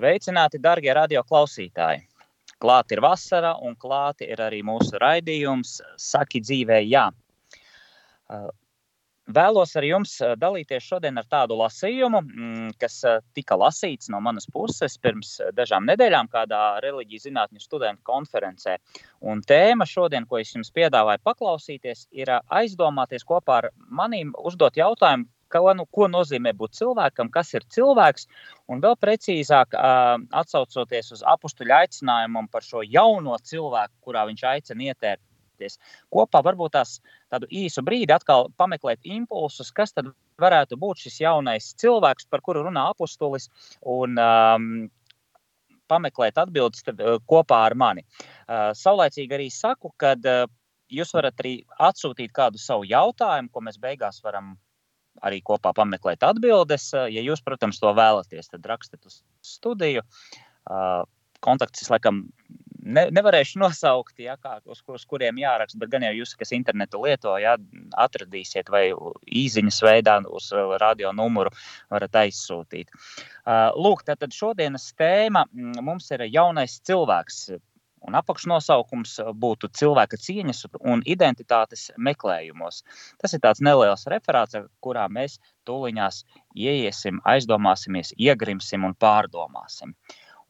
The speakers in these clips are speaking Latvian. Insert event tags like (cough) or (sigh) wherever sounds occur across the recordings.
Sveicināti, darbie radio klausītāji! Klāt ir vasara, un klāti ir arī mūsu raidījums Saki dzīvē, jā. Vēlos ar jums dalīties šodien ar tādu lasījumu, mm, kas tika lasīts no manas puses pirms dažām nedēļām kādā reliģijas zinātņu studentu konferencē. Un tēma šodien, ko es jums piedāvāju paklausīties, ir aizdomāties kopā ar manīm uzdot jautājumu, ko, nu, ko nozīmē būt cilvēkam, kas ir cilvēks, un vēl precīzāk atsaucoties uz apakstuļu aicinājumam par šo jauno cilvēku, kurā viņš aicina ietērpties. Kopā varbūt tās tādu īsu brīdi atkal pameklēt impulsus, kas tad varētu būt šis jaunais cilvēks, par kuru runā apustulis, un um, pameklēt atbildes kopā ar mani. Uh, saulēcīgi arī saku, ka uh, jūs varat arī atsūtīt kādu savu jautājumu, ko mēs beigās varam arī kopā pameklēt atbildes. Ja jūs, protams, to vēlaties, tad rakstiet uz studiju. Kontaktus es laikam ne, nevarēšu (laughs) nosaukt, ja, kā, uz, uz kuriem jāraksta, bet gan jau jūs, kas internetu lieto, ja, atradīsiet vai īsiņas veidā uz radio numuru varat aizsūtīt. Lūk, tad šodienas tēma mums ir jaunais cilvēks. Un apakšnosaukums uh, būtu cilvēka cieņas un identitātes meklējumos. Tas ir tāds neliels referāts, kurā mēs tūlīņās ieiesim, aizdomāsimies, iegrimsim un pārdomāsim.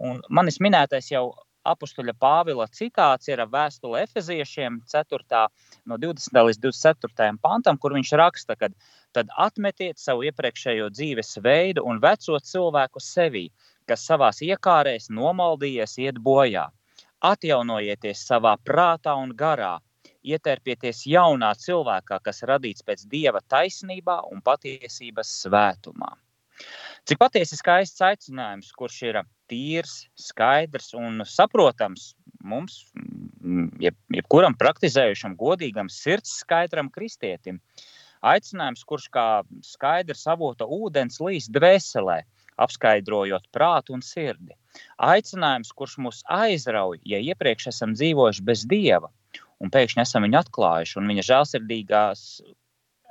Un manis minētais jau apakstuļa Pāvila citāts ir vēstule Efeziešiem 4. no 20. līdz 24. pantam, kur viņš raksta, ka tad atmetiet savu iepriekšējo dzīves veidu un veco cilvēku sevī, kas savās iekārēs nomaldījies iet bojā Atjaunojieties savā prātā un garā, ietērpieties jaunā cilvēkā, kas radīts pēc dieva taisnībā un patiesības svētumā. Cik patiesi skaists aicinājums, kurš ir tīrs, skaidrs un saprotams mums, mm, jeb, jebkuram praktizējušam, godīgam, sirds skaidram kristietim. Aicinājums, kurš kā skaidrs avota ūdens līdz dvēselē, apskaidrojot prātu un sirdi. Aicinājums, kurš mūs aizrauj, ja iepriekš esam dzīvojuši bez dieva, un pēkšņi esam viņu atklājuši, un viņa žēlsirdīgās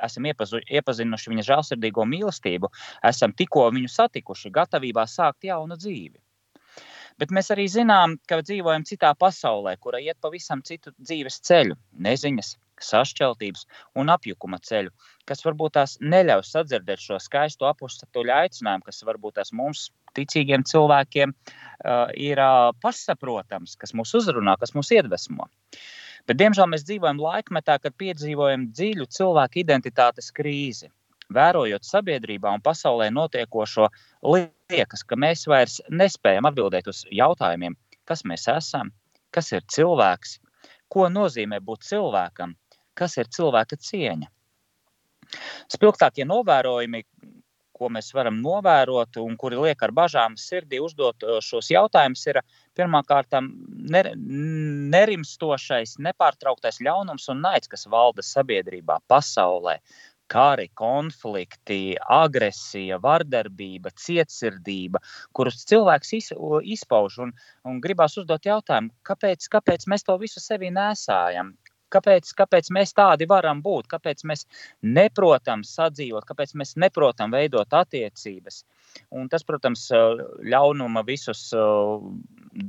esam iepazu, iepazinuši viņa žēlsirdīgo mīlestību, esam tikko viņu satikuši, gatavībā sākt jaunu dzīvi. Bet mēs arī zinām, ka dzīvojam citā pasaulē, kura iet pavisam citu dzīves ceļu, neziņas, sašķeltības un apjukuma ceļu, kas varbūt tās neļauj sadzirdēt šo skaisto apakstuļu aicinājumu, kas varbūt tās mums, ticīgiem cilvēkiem, uh, ir uh, pašsaprotams, kas mūs uzrunā, kas mūs iedvesmo. Bet, diemžēl mēs dzīvojam laikmetā, kad piedzīvojam dziļu cilvēku identitātes krīzi. Vērojot sabiedrībā un pasaulē notiekošo, liekas, ka mēs vairs nespējam atbildēt uz jautājumiem, kas mēs esam, kas ir cilvēks, ko nozīmē būt cilvēkam, kas ir cilvēka cieņa. Spilgtākie novērojumi, ko mēs varam novērot un kuri liek ar bažām sirdī uzdot uh, šos jautājumus, ir pirmkārt nerimstošais, nepārtrauktais ļaunums un naids, kas valda sabiedrībā, pasaulē. Kari, konflikti, agresija, vardarbība, cietsirdība, kurus cilvēks izpauž un, un gribās uzdot jautājumu, kāpēc, kāpēc mēs to visu sevi nesājam, Kāpēc, kāpēc mēs tādi varam būt? Kāpēc mēs neprotam sadzīvot, kāpēc mēs neprotam veidot attiecības? Un tas, protams, ļaunuma visus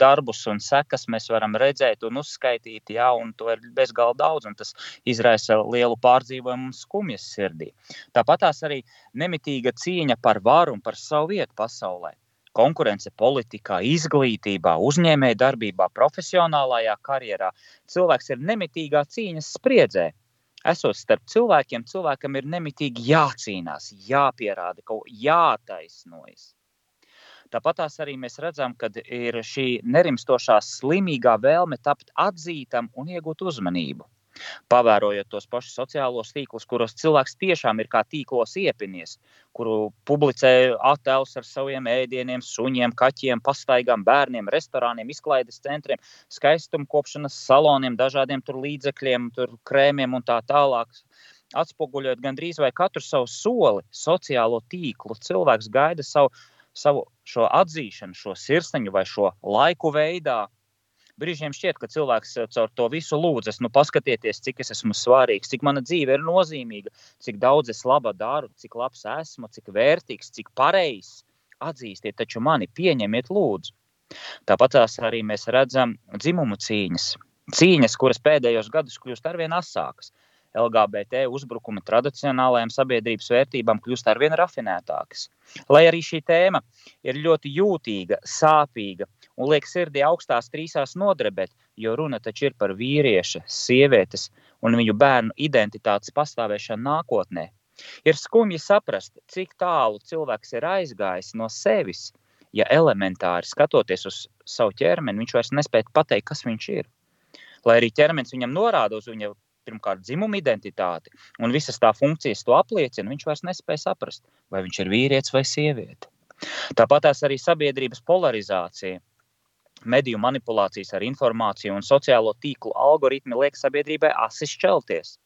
darbus un sekas mēs varam redzēt un uzskaitīt, jā, un to ir bezgalīgi daudz, un tas izraisa lielu pārdzīvojumu un skumjas sirdī. Tāpat tās arī nemitīga cīņa par varu un par savu vietu pasaulē konkurence politikā, izglītībā, uzņēmējdarbībā, profesionālajā karjerā. Cilvēks ir nemitīgā cīņas spriedzē. Esot starp cilvēkiem, cilvēkam ir nemitīgi jācīnās, jāpierāda, kaut jātaisnojas. Tāpat arī mēs redzam, ka ir šī nerimstošā, slimīgā vēlme tapt atzītam un iegūt uzmanību. Pavērojot tos pašus sociālos tīklus, kuros cilvēks tiešām ir kā tīklos iepinies, kuru publicē attēlus ar saviem ēdieniem, suņiem, kaķiem, pastaigām, bērniem, restorāniem, izklaides centriem, skaistumkopšanas saloniem, dažādiem tur līdzekļiem, tur krēmiem un tā tālāk. Atspoguļot gandrīz vai katru savu soli, sociālo tīklu, cilvēks gaida savu, savu atzīšanu, šo sirsniņu vai šo laiku veidā, Brīžiem šķiet, ka cilvēks eh, caur to visu lūdzas, nu, paskatieties, cik es esmu svarīgs, cik mana dzīve ir nozīmīga, cik daudz es laba daru, cik labs esmu, cik vērtīgs, cik pareizs. Atzīstiet, taču mani pieņemiet, lūdzu. Tāpat arī mēs redzam dzimumu cīņas. Cīņas, kuras pēdējos gados kļūst arvien asākas. LGBT uzbrukumi tradicionālajām sabiedrības vērtībām kļūst arvien rafinētākas. Lai arī šī tēma ir ļoti jūtīga, sāpīga un liek sirdī augstās trīsās nodrebēt, jo runa taču ir par vīrieša, sievietes un viņu bērnu identitātes pastāvēšanu nākotnē. Ir skumji saprast, cik tālu cilvēks ir aizgājis no sevis, ja elementāri skatoties uz savu ķermeni, viņš vairs nespēja pateikt, kas viņš ir. Lai arī ķermenis viņam norāda uz viņa pirmkārt dzimuma identitāti, un visas tā funkcijas to apliecina, viņš vairs nespēja saprast, vai viņš ir vīrietis vai sieviete. Tāpat arī sabiedrības polarizācija, mediju manipulācijas ar informāciju un sociālo tīklu algoritmi liek sabiedrībai asi šķelties.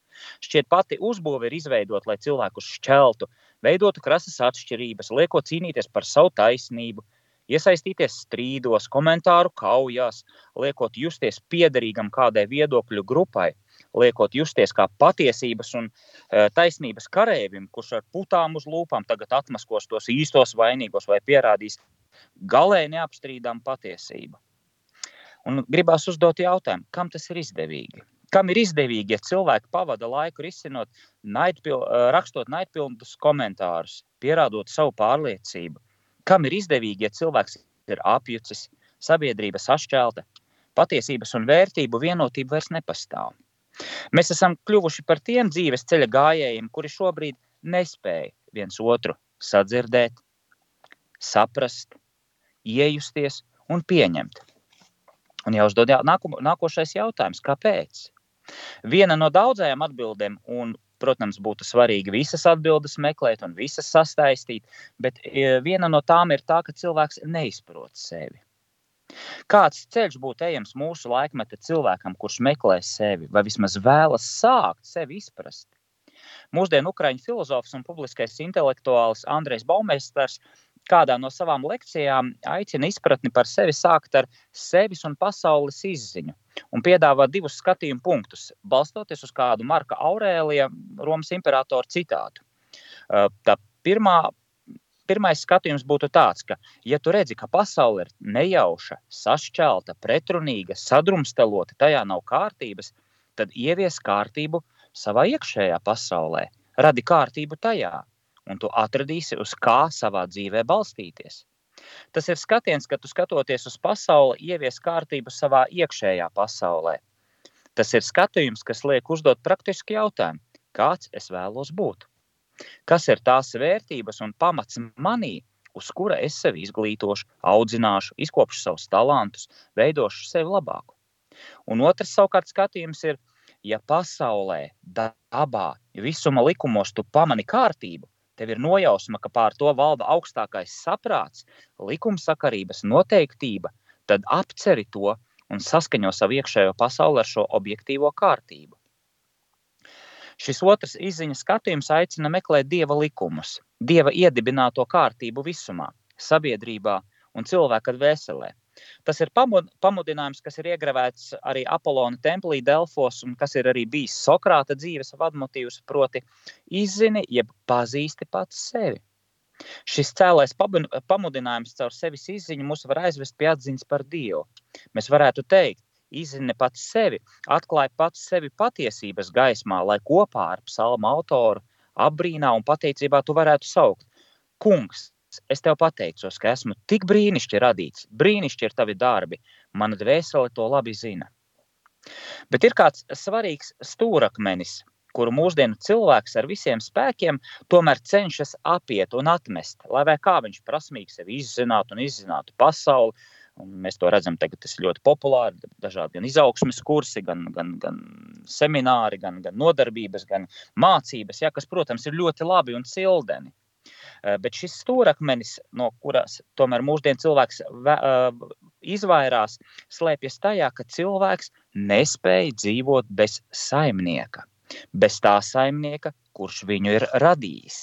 Šķiet, pati uzbūve ir izveidota, lai cilvēkus šķeltu, veidotu krasas atšķirības, liekot cīnīties par savu taisnību, iesaistīties strīdos, komentāru kaujās, liekot justies piederīgam kādai viedokļu grupai, liekot justies kā patiesības un e, taisnības karavīram, kurš ar putām uz lūpām tagad atmaskos tos īstos vainīgos vai pierādīs galēji neapstrīdām patiesību. Un gribās uzdot jautājumu, kam tas ir izdevīgi? Kam ir izdevīgi, ja cilvēki pavada laiku risinot, naidpil, rakstot naidpilnus komentārus, pierādot savu pārliecību? Kam ir izdevīgi, ja cilvēks ir apjucis, sabiedrība sašķelta, patiesības un vērtību vienotība vairs nepastāv? Mēs esam kļuvuši par tiem dzīves ceļa gājējiem, kuri šobrīd nespēja viens otru sadzirdēt, saprast, iejusties un pieņemt. Un jāuzdod jā, nāko, nākošais jautājums, kāpēc? Viena no daudzajām atbildēm, un, protams, būtu svarīgi visas atbildes meklēt un visas sastaistīt, bet e, viena no tām ir tā, ka cilvēks neizprot sevi. Kāds ceļš būtu ejams mūsu laikmeta cilvēkam, kurš meklē sevi, vai vismaz vēlas sākt sevi izprast? Mūsdienu ukrāņu filozofs un publiskais intelektuālis Andrejs Baumēsters kādā no savām lekcijām aicina izpratni par sevi sākt ar sevis un pasaules izziņu un piedāvā divus skatījumu punktus, balstoties uz kādu Marka Aurēlija, Romas imperatora citātu. Tā pirmā pirmais skatījums būtu tāds, ka, ja tu redzi, ka pasaule ir nejauša, sašķelta, pretrunīga, sadrumstalota, tajā nav kārtības, tad ievies kārtību savā iekšējā pasaulē, radi kārtību tajā, un tu atradīsi, uz kā savā dzīvē balstīties. Tas ir skatiens, ka tu skatoties uz pasauli, ievies kārtību savā iekšējā pasaulē. Tas ir skatījums, kas liek uzdot praktisku jautājumu, kāds es vēlos būt. Kas ir tās vērtības un pamats manī, uz kura es sevi izglītošu, audzināšu, izkopšu savus talantus, veidošu sevi labāku? Un otrs savukārt skatījums ir, ja pasaulē, dabā, visuma likumos tu pamani kārtību, tev ir nojausma, ka pār to valda augstākais saprāts, likumsakarības noteiktība, tad apceri to un saskaņo savu iekšējo pasauli ar šo objektīvo kārtību. Šis otrs izziņas skatījums aicina meklēt dieva likumus, dieva iedibināto kārtību visumā, sabiedrībā un cilvēka dvēselē. Tas ir pamudinājums, kas ir iegravēts arī Apollona templī Delfos, un kas ir arī bijis Sokrāta dzīves vadmotīvs, proti, izzini, jeb pazīsti pats sevi. Šis cēlais pamudinājums caur sevis izziņu mūs var aizvest pie atziņas par Dievu. Mēs varētu teikt, izzina pats sevi, atklāja pats sevi patiesības gaismā, lai kopā ar psalmu autoru apbrīnā un pateicībā tu varētu saukt: Kungs, es tev pateicos, ka esmu tik brīnišķīgi radīts, brīnišķīgi ir tavi darbi, mana dvēsele to labi zina. Bet ir kāds svarīgs stūrakmenis, kuru mūsdienu cilvēks ar visiem spēkiem tomēr cenšas apiet un atmest, lai kā viņš prasmīgi sevi izzinātu un izzinātu pasauli, Un mēs to redzam, tagad tas ir ļoti populāri. Dažādi gan izaugsmes kursi, gan, gan, gan semināri, gan, gan nodarbības, gan mācības, ja, kas, protams, ir ļoti labi un cildeni. Eh, bet šis stūrakmenis, no kuras tomēr mūsdienu cilvēks eh, izvairās, slēpjas tajā, ka cilvēks nespēja dzīvot bez saimnieka, bez tā saimnieka, kurš viņu ir radījis.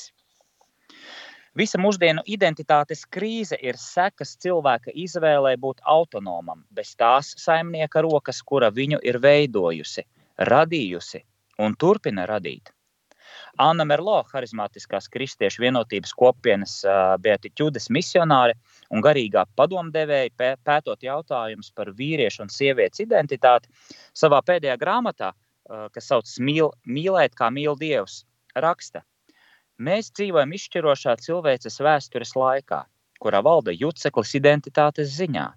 Visa mūsdienu identitātes krīze ir sekas cilvēka izvēlē būt autonomam, bez tās saimnieka rokas, kura viņu ir veidojusi, radījusi un turpina radīt. Anna Merlo, harizmātiskās kristiešu vienotības kopienas beatiķudes misionāre un garīgā padomdevēja, pētot jautājumus par vīriešu un sievietes identitāti, savā pēdējā grāmatā, kas saucas Mīl, Mīlēt, kā mīl Dievs, raksta: Mēs dzīvojam izšķirošā cilvēces vēstures laikā, kurā valda juceklis identitātes ziņā.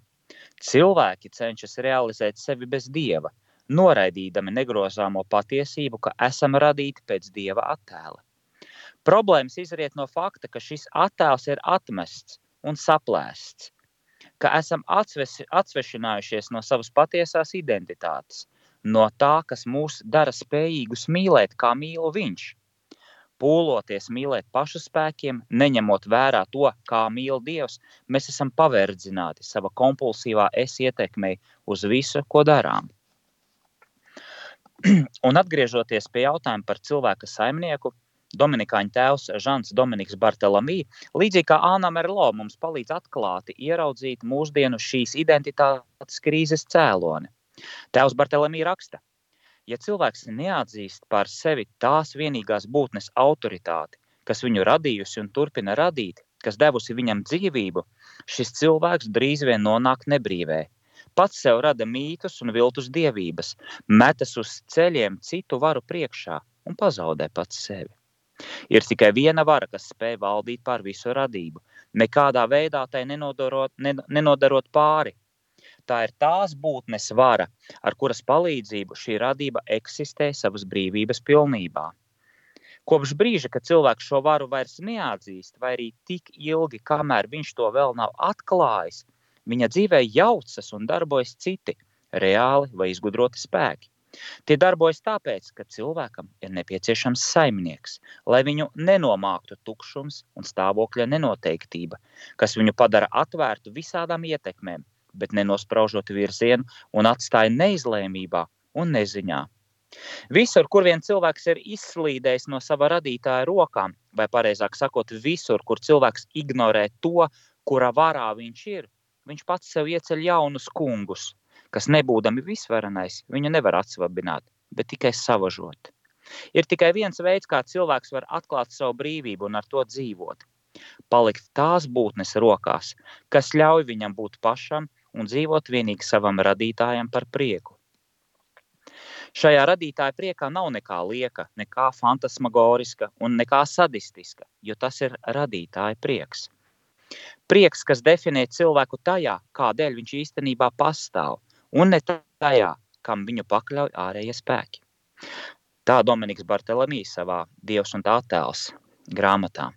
Cilvēki cenšas realizēt sevi bez dieva, noraidīdami negrozāmo patiesību, ka esam radīti pēc dieva attēla. Problēmas izriet no fakta, ka šis attēls ir atmests un saplēsts, ka esam atsvešinājušies no savas patiesās identitātes, no tā, kas mūs dara spējīgus mīlēt, kā mīl viņš. Pūloties mīlēt pašu spēkiem, neņemot vērā to, kā mīl Dievs, mēs esam paverdzināti sava kompulsīvā es ietekmei uz visu, ko darām. Un atgriežoties pie jautājuma par cilvēka saimnieku, Dominikāņu tēvs Žants Dominiks Bartelamī, līdzīgi kā Āna Merlo, mums palīdz atklāti ieraudzīt mūsdienu šīs identitātes krīzes cēloni. Tēvs Bartelamī raksta, ja cilvēks neatzīst par sevi tās vienīgās būtnes autoritāti, kas viņu radījusi un turpina radīt, kas devusi viņam dzīvību, šis cilvēks drīz vien nonāk nebrīvē, Pats sev rada mītus un viltus dievības, metas uz ceļiem citu varu priekšā un pazaudē pats sevi. Ir tikai viena vara, kas spēj valdīt pār visu radību, nekādā veidā tai nenodarot, nenodarot pāri. Tā ir tās būtnes vara, ar kuras palīdzību šī radība eksistē savas brīvības pilnībā. Kopš brīža, kad cilvēks šo varu vairs neatzīst, vai arī tik ilgi, kamēr viņš to vēl nav atklājis, Viņa dzīvē jaucas un darbojas citi, reāli vai izgudroti spēki. Tie darbojas tāpēc, ka cilvēkam ir nepieciešams saimnieks, lai viņu nenomāktu tukšums un stāvokļa nenoteiktība, kas viņu padara atvērtu visādām ietekmēm, bet nenospraužot virzienu un atstāja neizlēmībā un neziņā. Visur, kur vien cilvēks ir izslīdējis no sava radītāja rokām, vai precīzāk sakot, visur, kur cilvēks ignorē to, kura varā viņš ir, viņš pats sev ieceļ jaunus kungus, kas nebūdami visvarenais, viņu nevar atsvabināt, bet tikai savažot. Ir tikai viens veids, kā cilvēks var atklāt savu brīvību un ar to dzīvot. Palikt tās būtnes rokās, kas ļauj viņam būt pašam un dzīvot vienīgi savam radītājam par prieku. Šajā radītāja priekā nav nekā lieka, nekā fantasmagoriska un nekā sadistiska, jo tas ir radītāja prieks. Prieks, kas definē cilvēku tajā, kādēļ viņš īstenībā pastāv, un ne tajā, kam viņu pakļauj ārējie spēki. Tā Dominiks Bartelemijs savā Dievs un tā attēls grāmatā.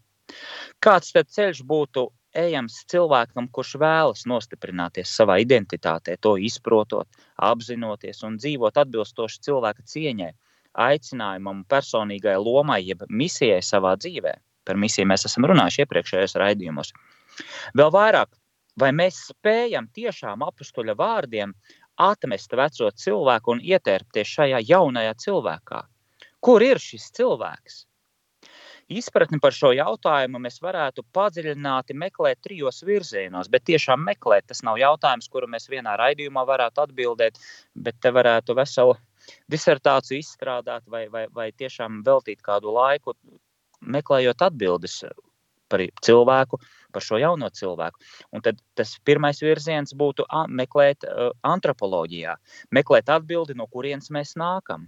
Kāds tad ceļš būtu ejams cilvēkam, kurš vēlas nostiprināties savā identitātē, to izprotot, apzinoties un dzīvot atbilstoši cilvēka cieņai, aicinājumam, personīgai lomai, jeb misijai savā dzīvē. Par misiju mēs esam runājuši iepriekšējos raidījumos. Vēl vairāk, vai mēs spējam tiešām apstuļa vārdiem atmest veco cilvēku un ietērpties šajā jaunajā cilvēkā? Kur ir šis cilvēks? Izpratni par šo jautājumu mēs varētu padziļināti meklēt trijos virzienos, bet tiešām meklēt. Tas nav jautājums, kuru mēs vienā raidījumā varētu atbildēt, bet te varētu veselu disertāciju izstrādāt vai, vai, vai tiešām veltīt kādu laiku meklējot atbildes par cilvēku, par šo jauno cilvēku. Un tad tas pirmais virziens būtu meklēt uh, antropoloģijā, meklēt atbildi, no kurienes mēs nākam.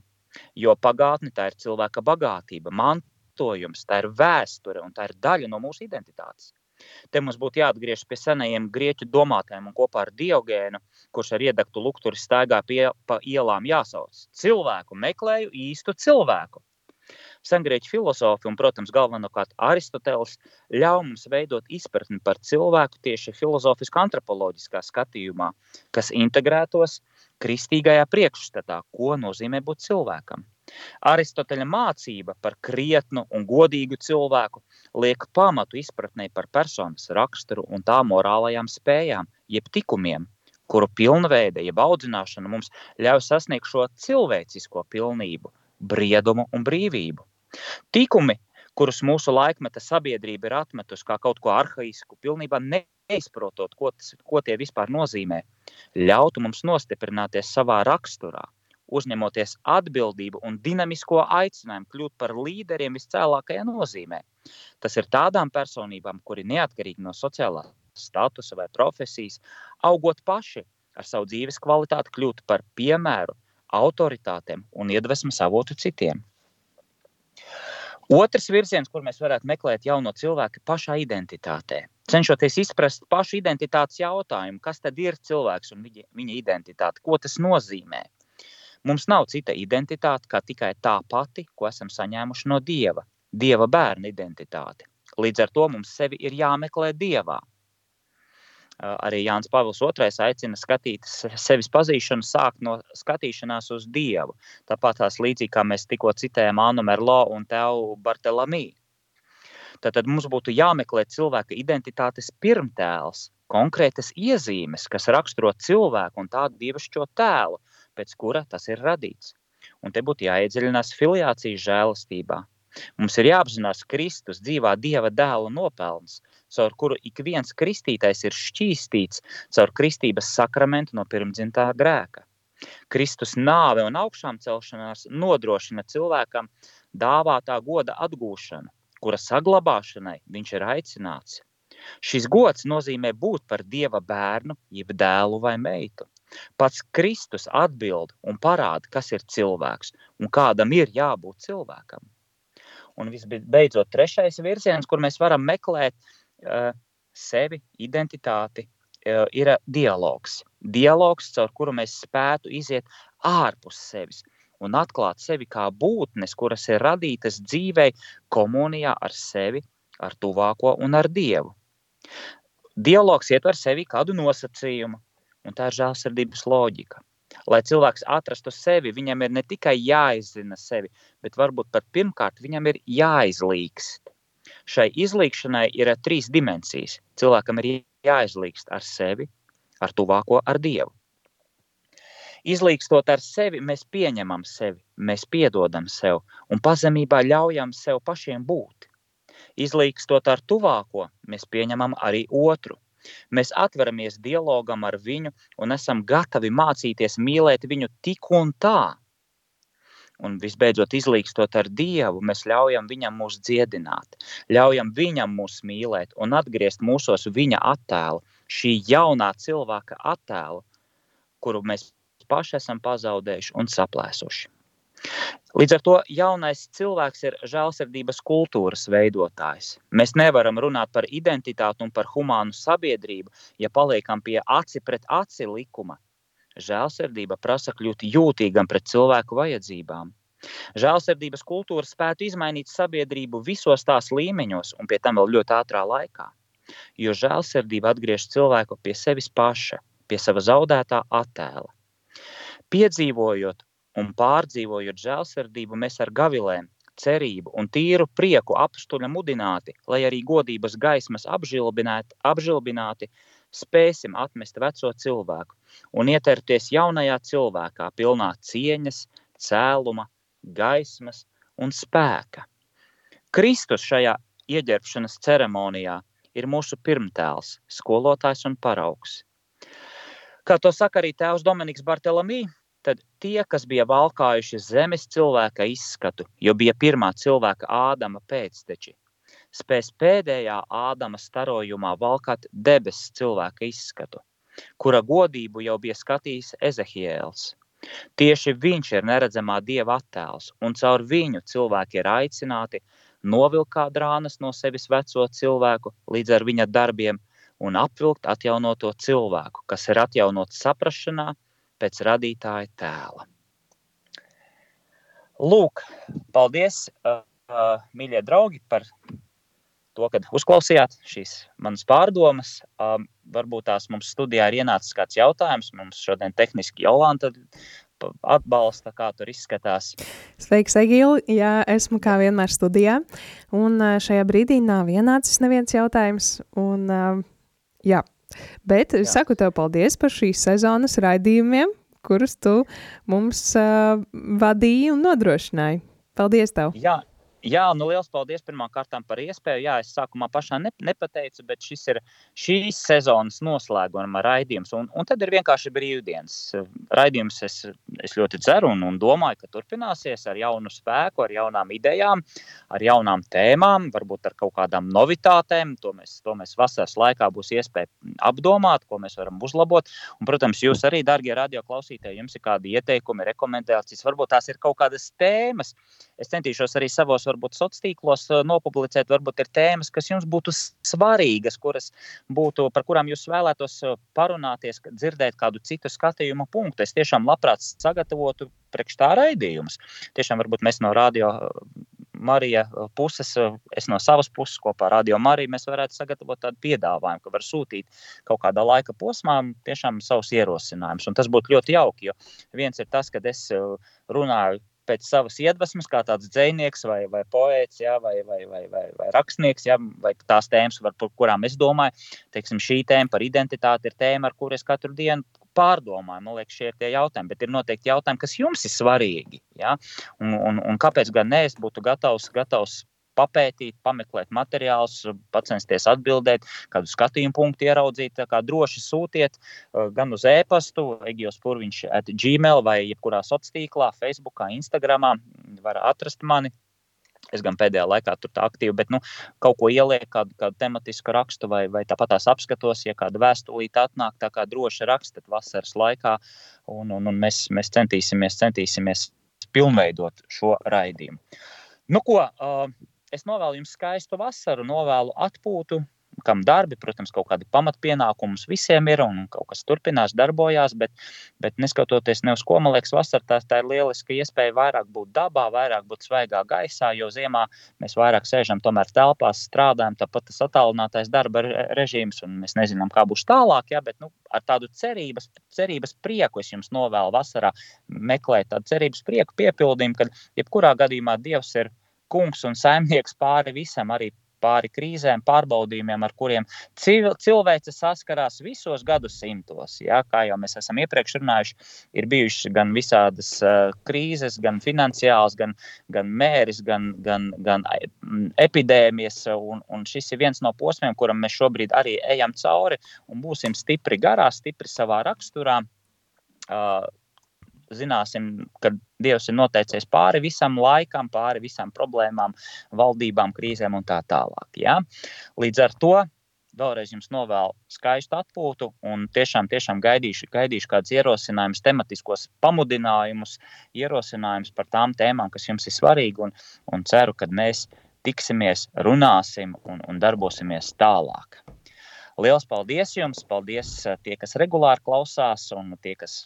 Jo pagātne tā ir cilvēka bagātība, mantojums, tā ir vēsture un tā ir daļa no mūsu identitātes. Te mums būtu jāatgriežas pie senajiem grieķu domātājiem un kopā ar Diogēnu, kurš ar iedegtu lukturi staigā pie, pa ielām jāsauc. Cilvēku meklēju īstu cilvēku. Sengrieķu filozofi un, protams, galvenokārt Aristoteles ļauj mums veidot izpratni par cilvēku tieši filozofiskā, antropoloģiskā skatījumā, kas integrētos kristīgajā priekšstatā, ko nozīmē būt cilvēkam. Aristoteļa mācība par krietnu un godīgu cilvēku liek pamatu izpratnē par personas raksturu un tā morālajām spējām, jeb tikumiem, kuru pilnveide, jeb audzināšana mums ļauj sasniegt šo cilvēcisko pilnību, briedumu un brīvību. Tikumi, kurus mūsu laikmeta sabiedrība ir atmetusi kā kaut ko arhaisku, pilnībā neizprotot, ko, tas, ko tie vispār nozīmē, ļautu mums nostiprināties savā raksturā, uzņemoties atbildību un dinamisko aicinājumu kļūt par līderiem viscēlākajā nozīmē. Tas ir tādām personībām, kuri neatkarīgi no sociālā statusa vai profesijas, augot paši ar savu dzīves kvalitāti, kļūt par piemēru autoritātēm un iedvesmas avotu citiem. Otrs virziens, kur mēs varētu meklēt jauno cilvēku, ir pašā identitātē. Cenšoties izprast pašu identitātes jautājumu, kas tad ir cilvēks un viņa, viņa identitāte, ko tas nozīmē. Mums nav cita identitāte kā tikai tā pati, ko esam saņēmuši no Dieva, Dieva bērna identitāte. Līdz ar to mums sevi ir jāmeklē Dievā. Arī Jānis Pāvils II aicina skatīt sevis pazīšanu, sākt no skatīšanās uz Dievu. Tāpat tās līdzīgi kā mēs tikko citējām Annu Merlo un Tevu Bartelamī. Tad mums būtu jāmeklē cilvēka identitātes pirmtēls, konkrētas iezīmes, kas raksturo cilvēku un tādu dievišķo tēlu, pēc kura tas ir radīts. Un te būtu jāiedziļinās filiācijas žēlastībā. Mums ir jāapzinās Kristus dzīvā Dieva dēla nopelns, caur kuru ik viens kristītais ir šķīstīts caur kristības sakramentu no pirmdzimtā grēka. Kristus nāve un augšām celšanās nodrošina cilvēkam dāvātā goda atgūšanu, kura saglabāšanai viņš ir aicināts. Šis gods nozīmē būt par Dieva bērnu, jeb dēlu vai meitu. Pats Kristus atbild un parāda, kas ir cilvēks un kādam ir jābūt cilvēkam. Un visbeidzot, trešais virziens, kur mēs varam meklēt uh, sevi, identitāti, uh, ir dialogs. Dialogs, caur kuru mēs spētu iziet ārpus sevis un atklāt sevi kā būtnes, kuras ir radītas dzīvē, komunijā ar sevi, ar tuvāko un ar Dievu. Dialogs ietver sevi kādu nosacījumu, Un tā ir žēlsirdības loģika. Lai cilvēks atrastu sevi, viņam ir ne tikai jāizzina sevi, bet varbūt pat pirmkārt viņam ir jāizlīkst. Šai izlīkšanai ir trīs dimensijas. Cilvēkam ir jāizlīkst ar sevi, ar tuvāko, ar Dievu. Izlīkstot ar sevi, mēs pieņemam sevi, mēs piedodam sev un pazemībā ļaujam sev pašiem būt. Izlīkstot ar tuvāko, mēs pieņemam arī otru Mēs atveramies dialogam ar viņu un esam gatavi mācīties mīlēt viņu tik un tā. Un visbeidzot, izlīkstot ar Dievu, mēs ļaujam viņam mūs dziedināt, ļaujam viņam mūs mīlēt un atgriezt mūsos viņa attēlu, šī jaunā cilvēka attēlu, kuru mēs paši esam pazaudējuši un saplēsuši. Līdz ar to jaunais cilvēks ir žēlsirdības kultūras veidotājs. Mēs nevaram runāt par identitāti un par humānu sabiedrību, ja paliekam pie aci pret aci likuma. Žēlsirdība prasa kļūt jūtīgam pret cilvēku vajadzībām. Žēlsirdības kultūra spētu izmainīt sabiedrību visos tās līmeņos, un pie tam vēl ļoti ātrā laikā. Jo žēlsirdība atgriež cilvēku pie sevis paša, pie sava zaudētā attēla. Piedzīvojot un pārdzīvojot žēlsirdību, mēs ar gavilēm, cerību un tīru prieku apstuļa mudināti, lai arī godības gaismas apžilbināti, apžilbināti spēsim atmest veco cilvēku un ieterties jaunajā cilvēkā, pilnā cieņas, cēluma, gaismas un spēka. Kristus šajā ieģerbšanas ceremonijā ir mūsu pirmtēls, skolotājs un paraugs. Kā to saka arī tēvs Dominiks Bartelamī, tad tie, kas bija valkājuši zemes cilvēka izskatu, jo bija pirmā cilvēka Ādama pēcteči, spēs pēdējā Ādama starojumā valkāt debesu cilvēka izskatu, kura godību jau bija skatījis Ezehiēls. Tieši viņš ir neredzamā dieva attēls, un caur viņu cilvēki ir aicināti novilkt drānas no sevis veco cilvēku līdz ar viņa darbiem un apvilkt atjaunoto cilvēku, kas ir atjaunots saprašanā, pēc radītāja tēla. Lūk, paldies! uh, mīļie draugi, par to, ka uzklausījāt šīs manas pārdomas. Um, varbūt tās mums studijā ir ienācis kāds jautājums. Mums šodien tehniski Jolanta atbalsta, kā tur izskatās. Sveiks, Egīli! Jā, esmu kā vienmēr studijā. Un šajā brīdī nav ienācis neviens jautājums. Un, jā, bet jā. saku tev paldies par šīs sezonas raidījumiem, kurus tu mums uh, vadīji un nodrošināji. Paldies tev! Jā, Jā, nu liels paldies pirmām kārtām par iespēju. Jā, es sākumā pašā ne, nepateicu, bet šis ir šīs sezonas noslēguma raidījums. Un, un tad ir vienkārši brīvdienas. Raidījums es, es ļoti ceru un, un domāju, ka turpināsies ar jaunu spēku, ar jaunām idejām, ar jaunām tēmām, varbūt ar kaut kādām novitātēm. To mēs, to mēs vasaras laikā būs iespēja apdomāt, ko mēs varam uzlabot. Un, protams, jūs arī, darbie radioklausītāji, jums ir kādi ieteikumi, rekomendācijas, varbūt tās ir kaut kādas tēmas. Es centīšos arī savos varbūt sociālos tīklos eh, nopublicēt, varbūt ir tēmas, kas jums būtu svarīgas, kuras būtu, par kurām jūs vēlētos eh, parunāties, dzirdēt kādu citu skatījumu punktu. Es tiešām labprāt sagatavotu priekš tā raidījumus. Tiešām varbūt mēs no radio eh, Marija puses, es no savas puses kopā ar Radio Mariju, mēs varētu sagatavot tādu piedāvājumu, ka var sūtīt kaut kādā laika posmā tiešām savus ierosinājumus. Un tas būtu ļoti jauki, jo viens ir tas, ka es runāju pēc savas iedvesmas, kā tāds dzinieks, vai, vai poets, jā, vai, vai, vai, vai, vai rakstnieks, jā, vai tās tēmas, par kurām es domāju. Teiksim, šī tēma par identitāti ir tēma, ar kuru es katru dienu pārdomāju. Man liekas, šie ir tie jautājumi, bet ir noteikti jautājumi, kas jums ir svarīgi. Ja? Un, un, un kāpēc gan ne? Es būtu gatavs, gatavs papētīt, pameklēt materiālus, censties atbildēt, kādu skatījumu punktu ieraudzīt. Kā droši sūtiet uh, gan uz e-pastu, Egijos Purviņš, at Gmail vai jebkurā sociālā tīklā, Facebook, Instagram. Var atrast mani. Es gan pēdējā laikā tur tā aktīvi, bet nu, kaut ko ielieku, kādu, kādu tematisku rakstu, vai, vai tāpat tās apskatos, ja kāda vēstulīte atnāk, tā kā droši rakstat vasaras laikā, un, un, un mēs, mēs centīsimies, centīsimies pilnveidot šo raidījumu. Nu, ko, uh, es novēlu jums skaistu vasaru, novēlu atpūtu, kam darbi, protams, kaut kādi pamatpienākumi visiem ir un kaut kas turpinās, darbojās, bet, bet neskatoties ne uz ko, man liekas, vasarā tā, tā ir lieliska iespēja vairāk būt dabā, vairāk būt svaigā gaisā, jo ziemā mēs vairāk sēžam tomēr telpās, strādājam, tāpat tas attālinātais darba režīms, un mēs nezinām, kā būs tālāk, ja, bet nu, ar tādu cerības, cerības prieku es jums novēlu vasarā meklēt tādu cerības prieku piepildījumu, kad jebkurā gadījumā Dievs ir kungs un saimnieks pāri visam, arī pāri krīzēm, pārbaudījumiem, ar kuriem cilvēce saskarās visos gadsimtos. Ja? Kā jau mēs esam iepriekš runājuši, ir bijušas gan visādas uh, krīzes, gan finansiāls, gan, gan mēris, gan, gan, gan epidēmijas. Un, un šis ir viens no posmiem, kuram mēs šobrīd arī ejam cauri un būsim stipri garā, stipri savā raksturā. Uh, zināsim, ka Dievs ir noteicis pāri visam laikam, pāri visām problēmām, valdībām, krīzēm un tā tālāk. Ja? Līdz ar to vēlreiz jums novēlu skaistu atpūtu un tiešām, tiešām gaidīšu, gaidīšu kādus ierosinājumus, tematiskos pamudinājumus, ierosinājumus par tām tēmām, kas jums ir svarīgi un, un ceru, ka mēs tiksimies, runāsim un, un darbosimies tālāk. Lielas paldies jums! Paldies tie, kas regulāri klausās, un tie, kas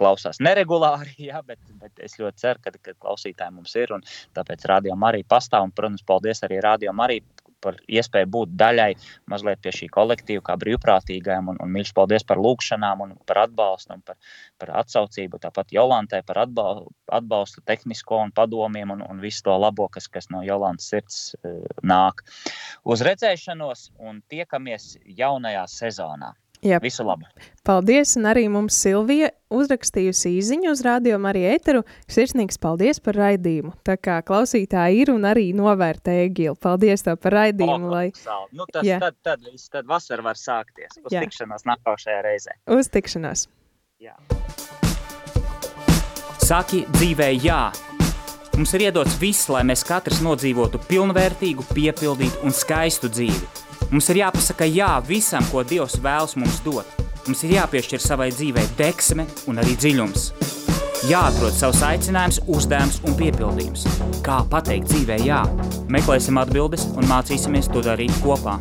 klausās neregulāri, (laughs) jā, bet, bet es ļoti ceru, ka, ka klausītāji mums ir. Tāpēc rādījumam arī pastāv. Un, protams, paldies arī rādījumam arī par iespēju būt daļai mazliet pie šī kolektīva, kā brīvprātīgajam. Un, un mīļš paldies par lūgšanām, un par atbalstu un par, par atsaucību. Tāpat Jolantai par atbalstu, atbalstu tehnisko un padomiem un, un visu to labo, kas, kas no Jolantas sirds uh, nāk. Uz redzēšanos un tiekamies jaunajā sezonā! Jā. Visu labu! Paldies, un arī mums Silvija uzrakstījusi īziņu uz rādījumu arī ēteru. Sirsnīgs paldies par raidījumu. Tā kā klausītāji ir un arī novērtē Egilu. Paldies tev par raidījumu. Oh, lai... nu, tas, jā. tad, tad, tad, tad vasara var sākties. Uz jā. tikšanos nākošajā reizē. Uz tikšanos. Jā. Saki dzīvē jā! Mums ir iedots viss, lai mēs katrs nodzīvotu pilnvērtīgu, piepildītu un skaistu dzīvi Mums ir jāpasaka jā visam, ko Dievs vēlas mums dot. Mums ir jāpiešķir savai dzīvei deksme un arī dziļums. Jāatrod savs aicinājums, uzdevums un piepildījums. Kā pateikt dzīvē jā? Meklēsim atbildes un mācīsimies to darīt kopā.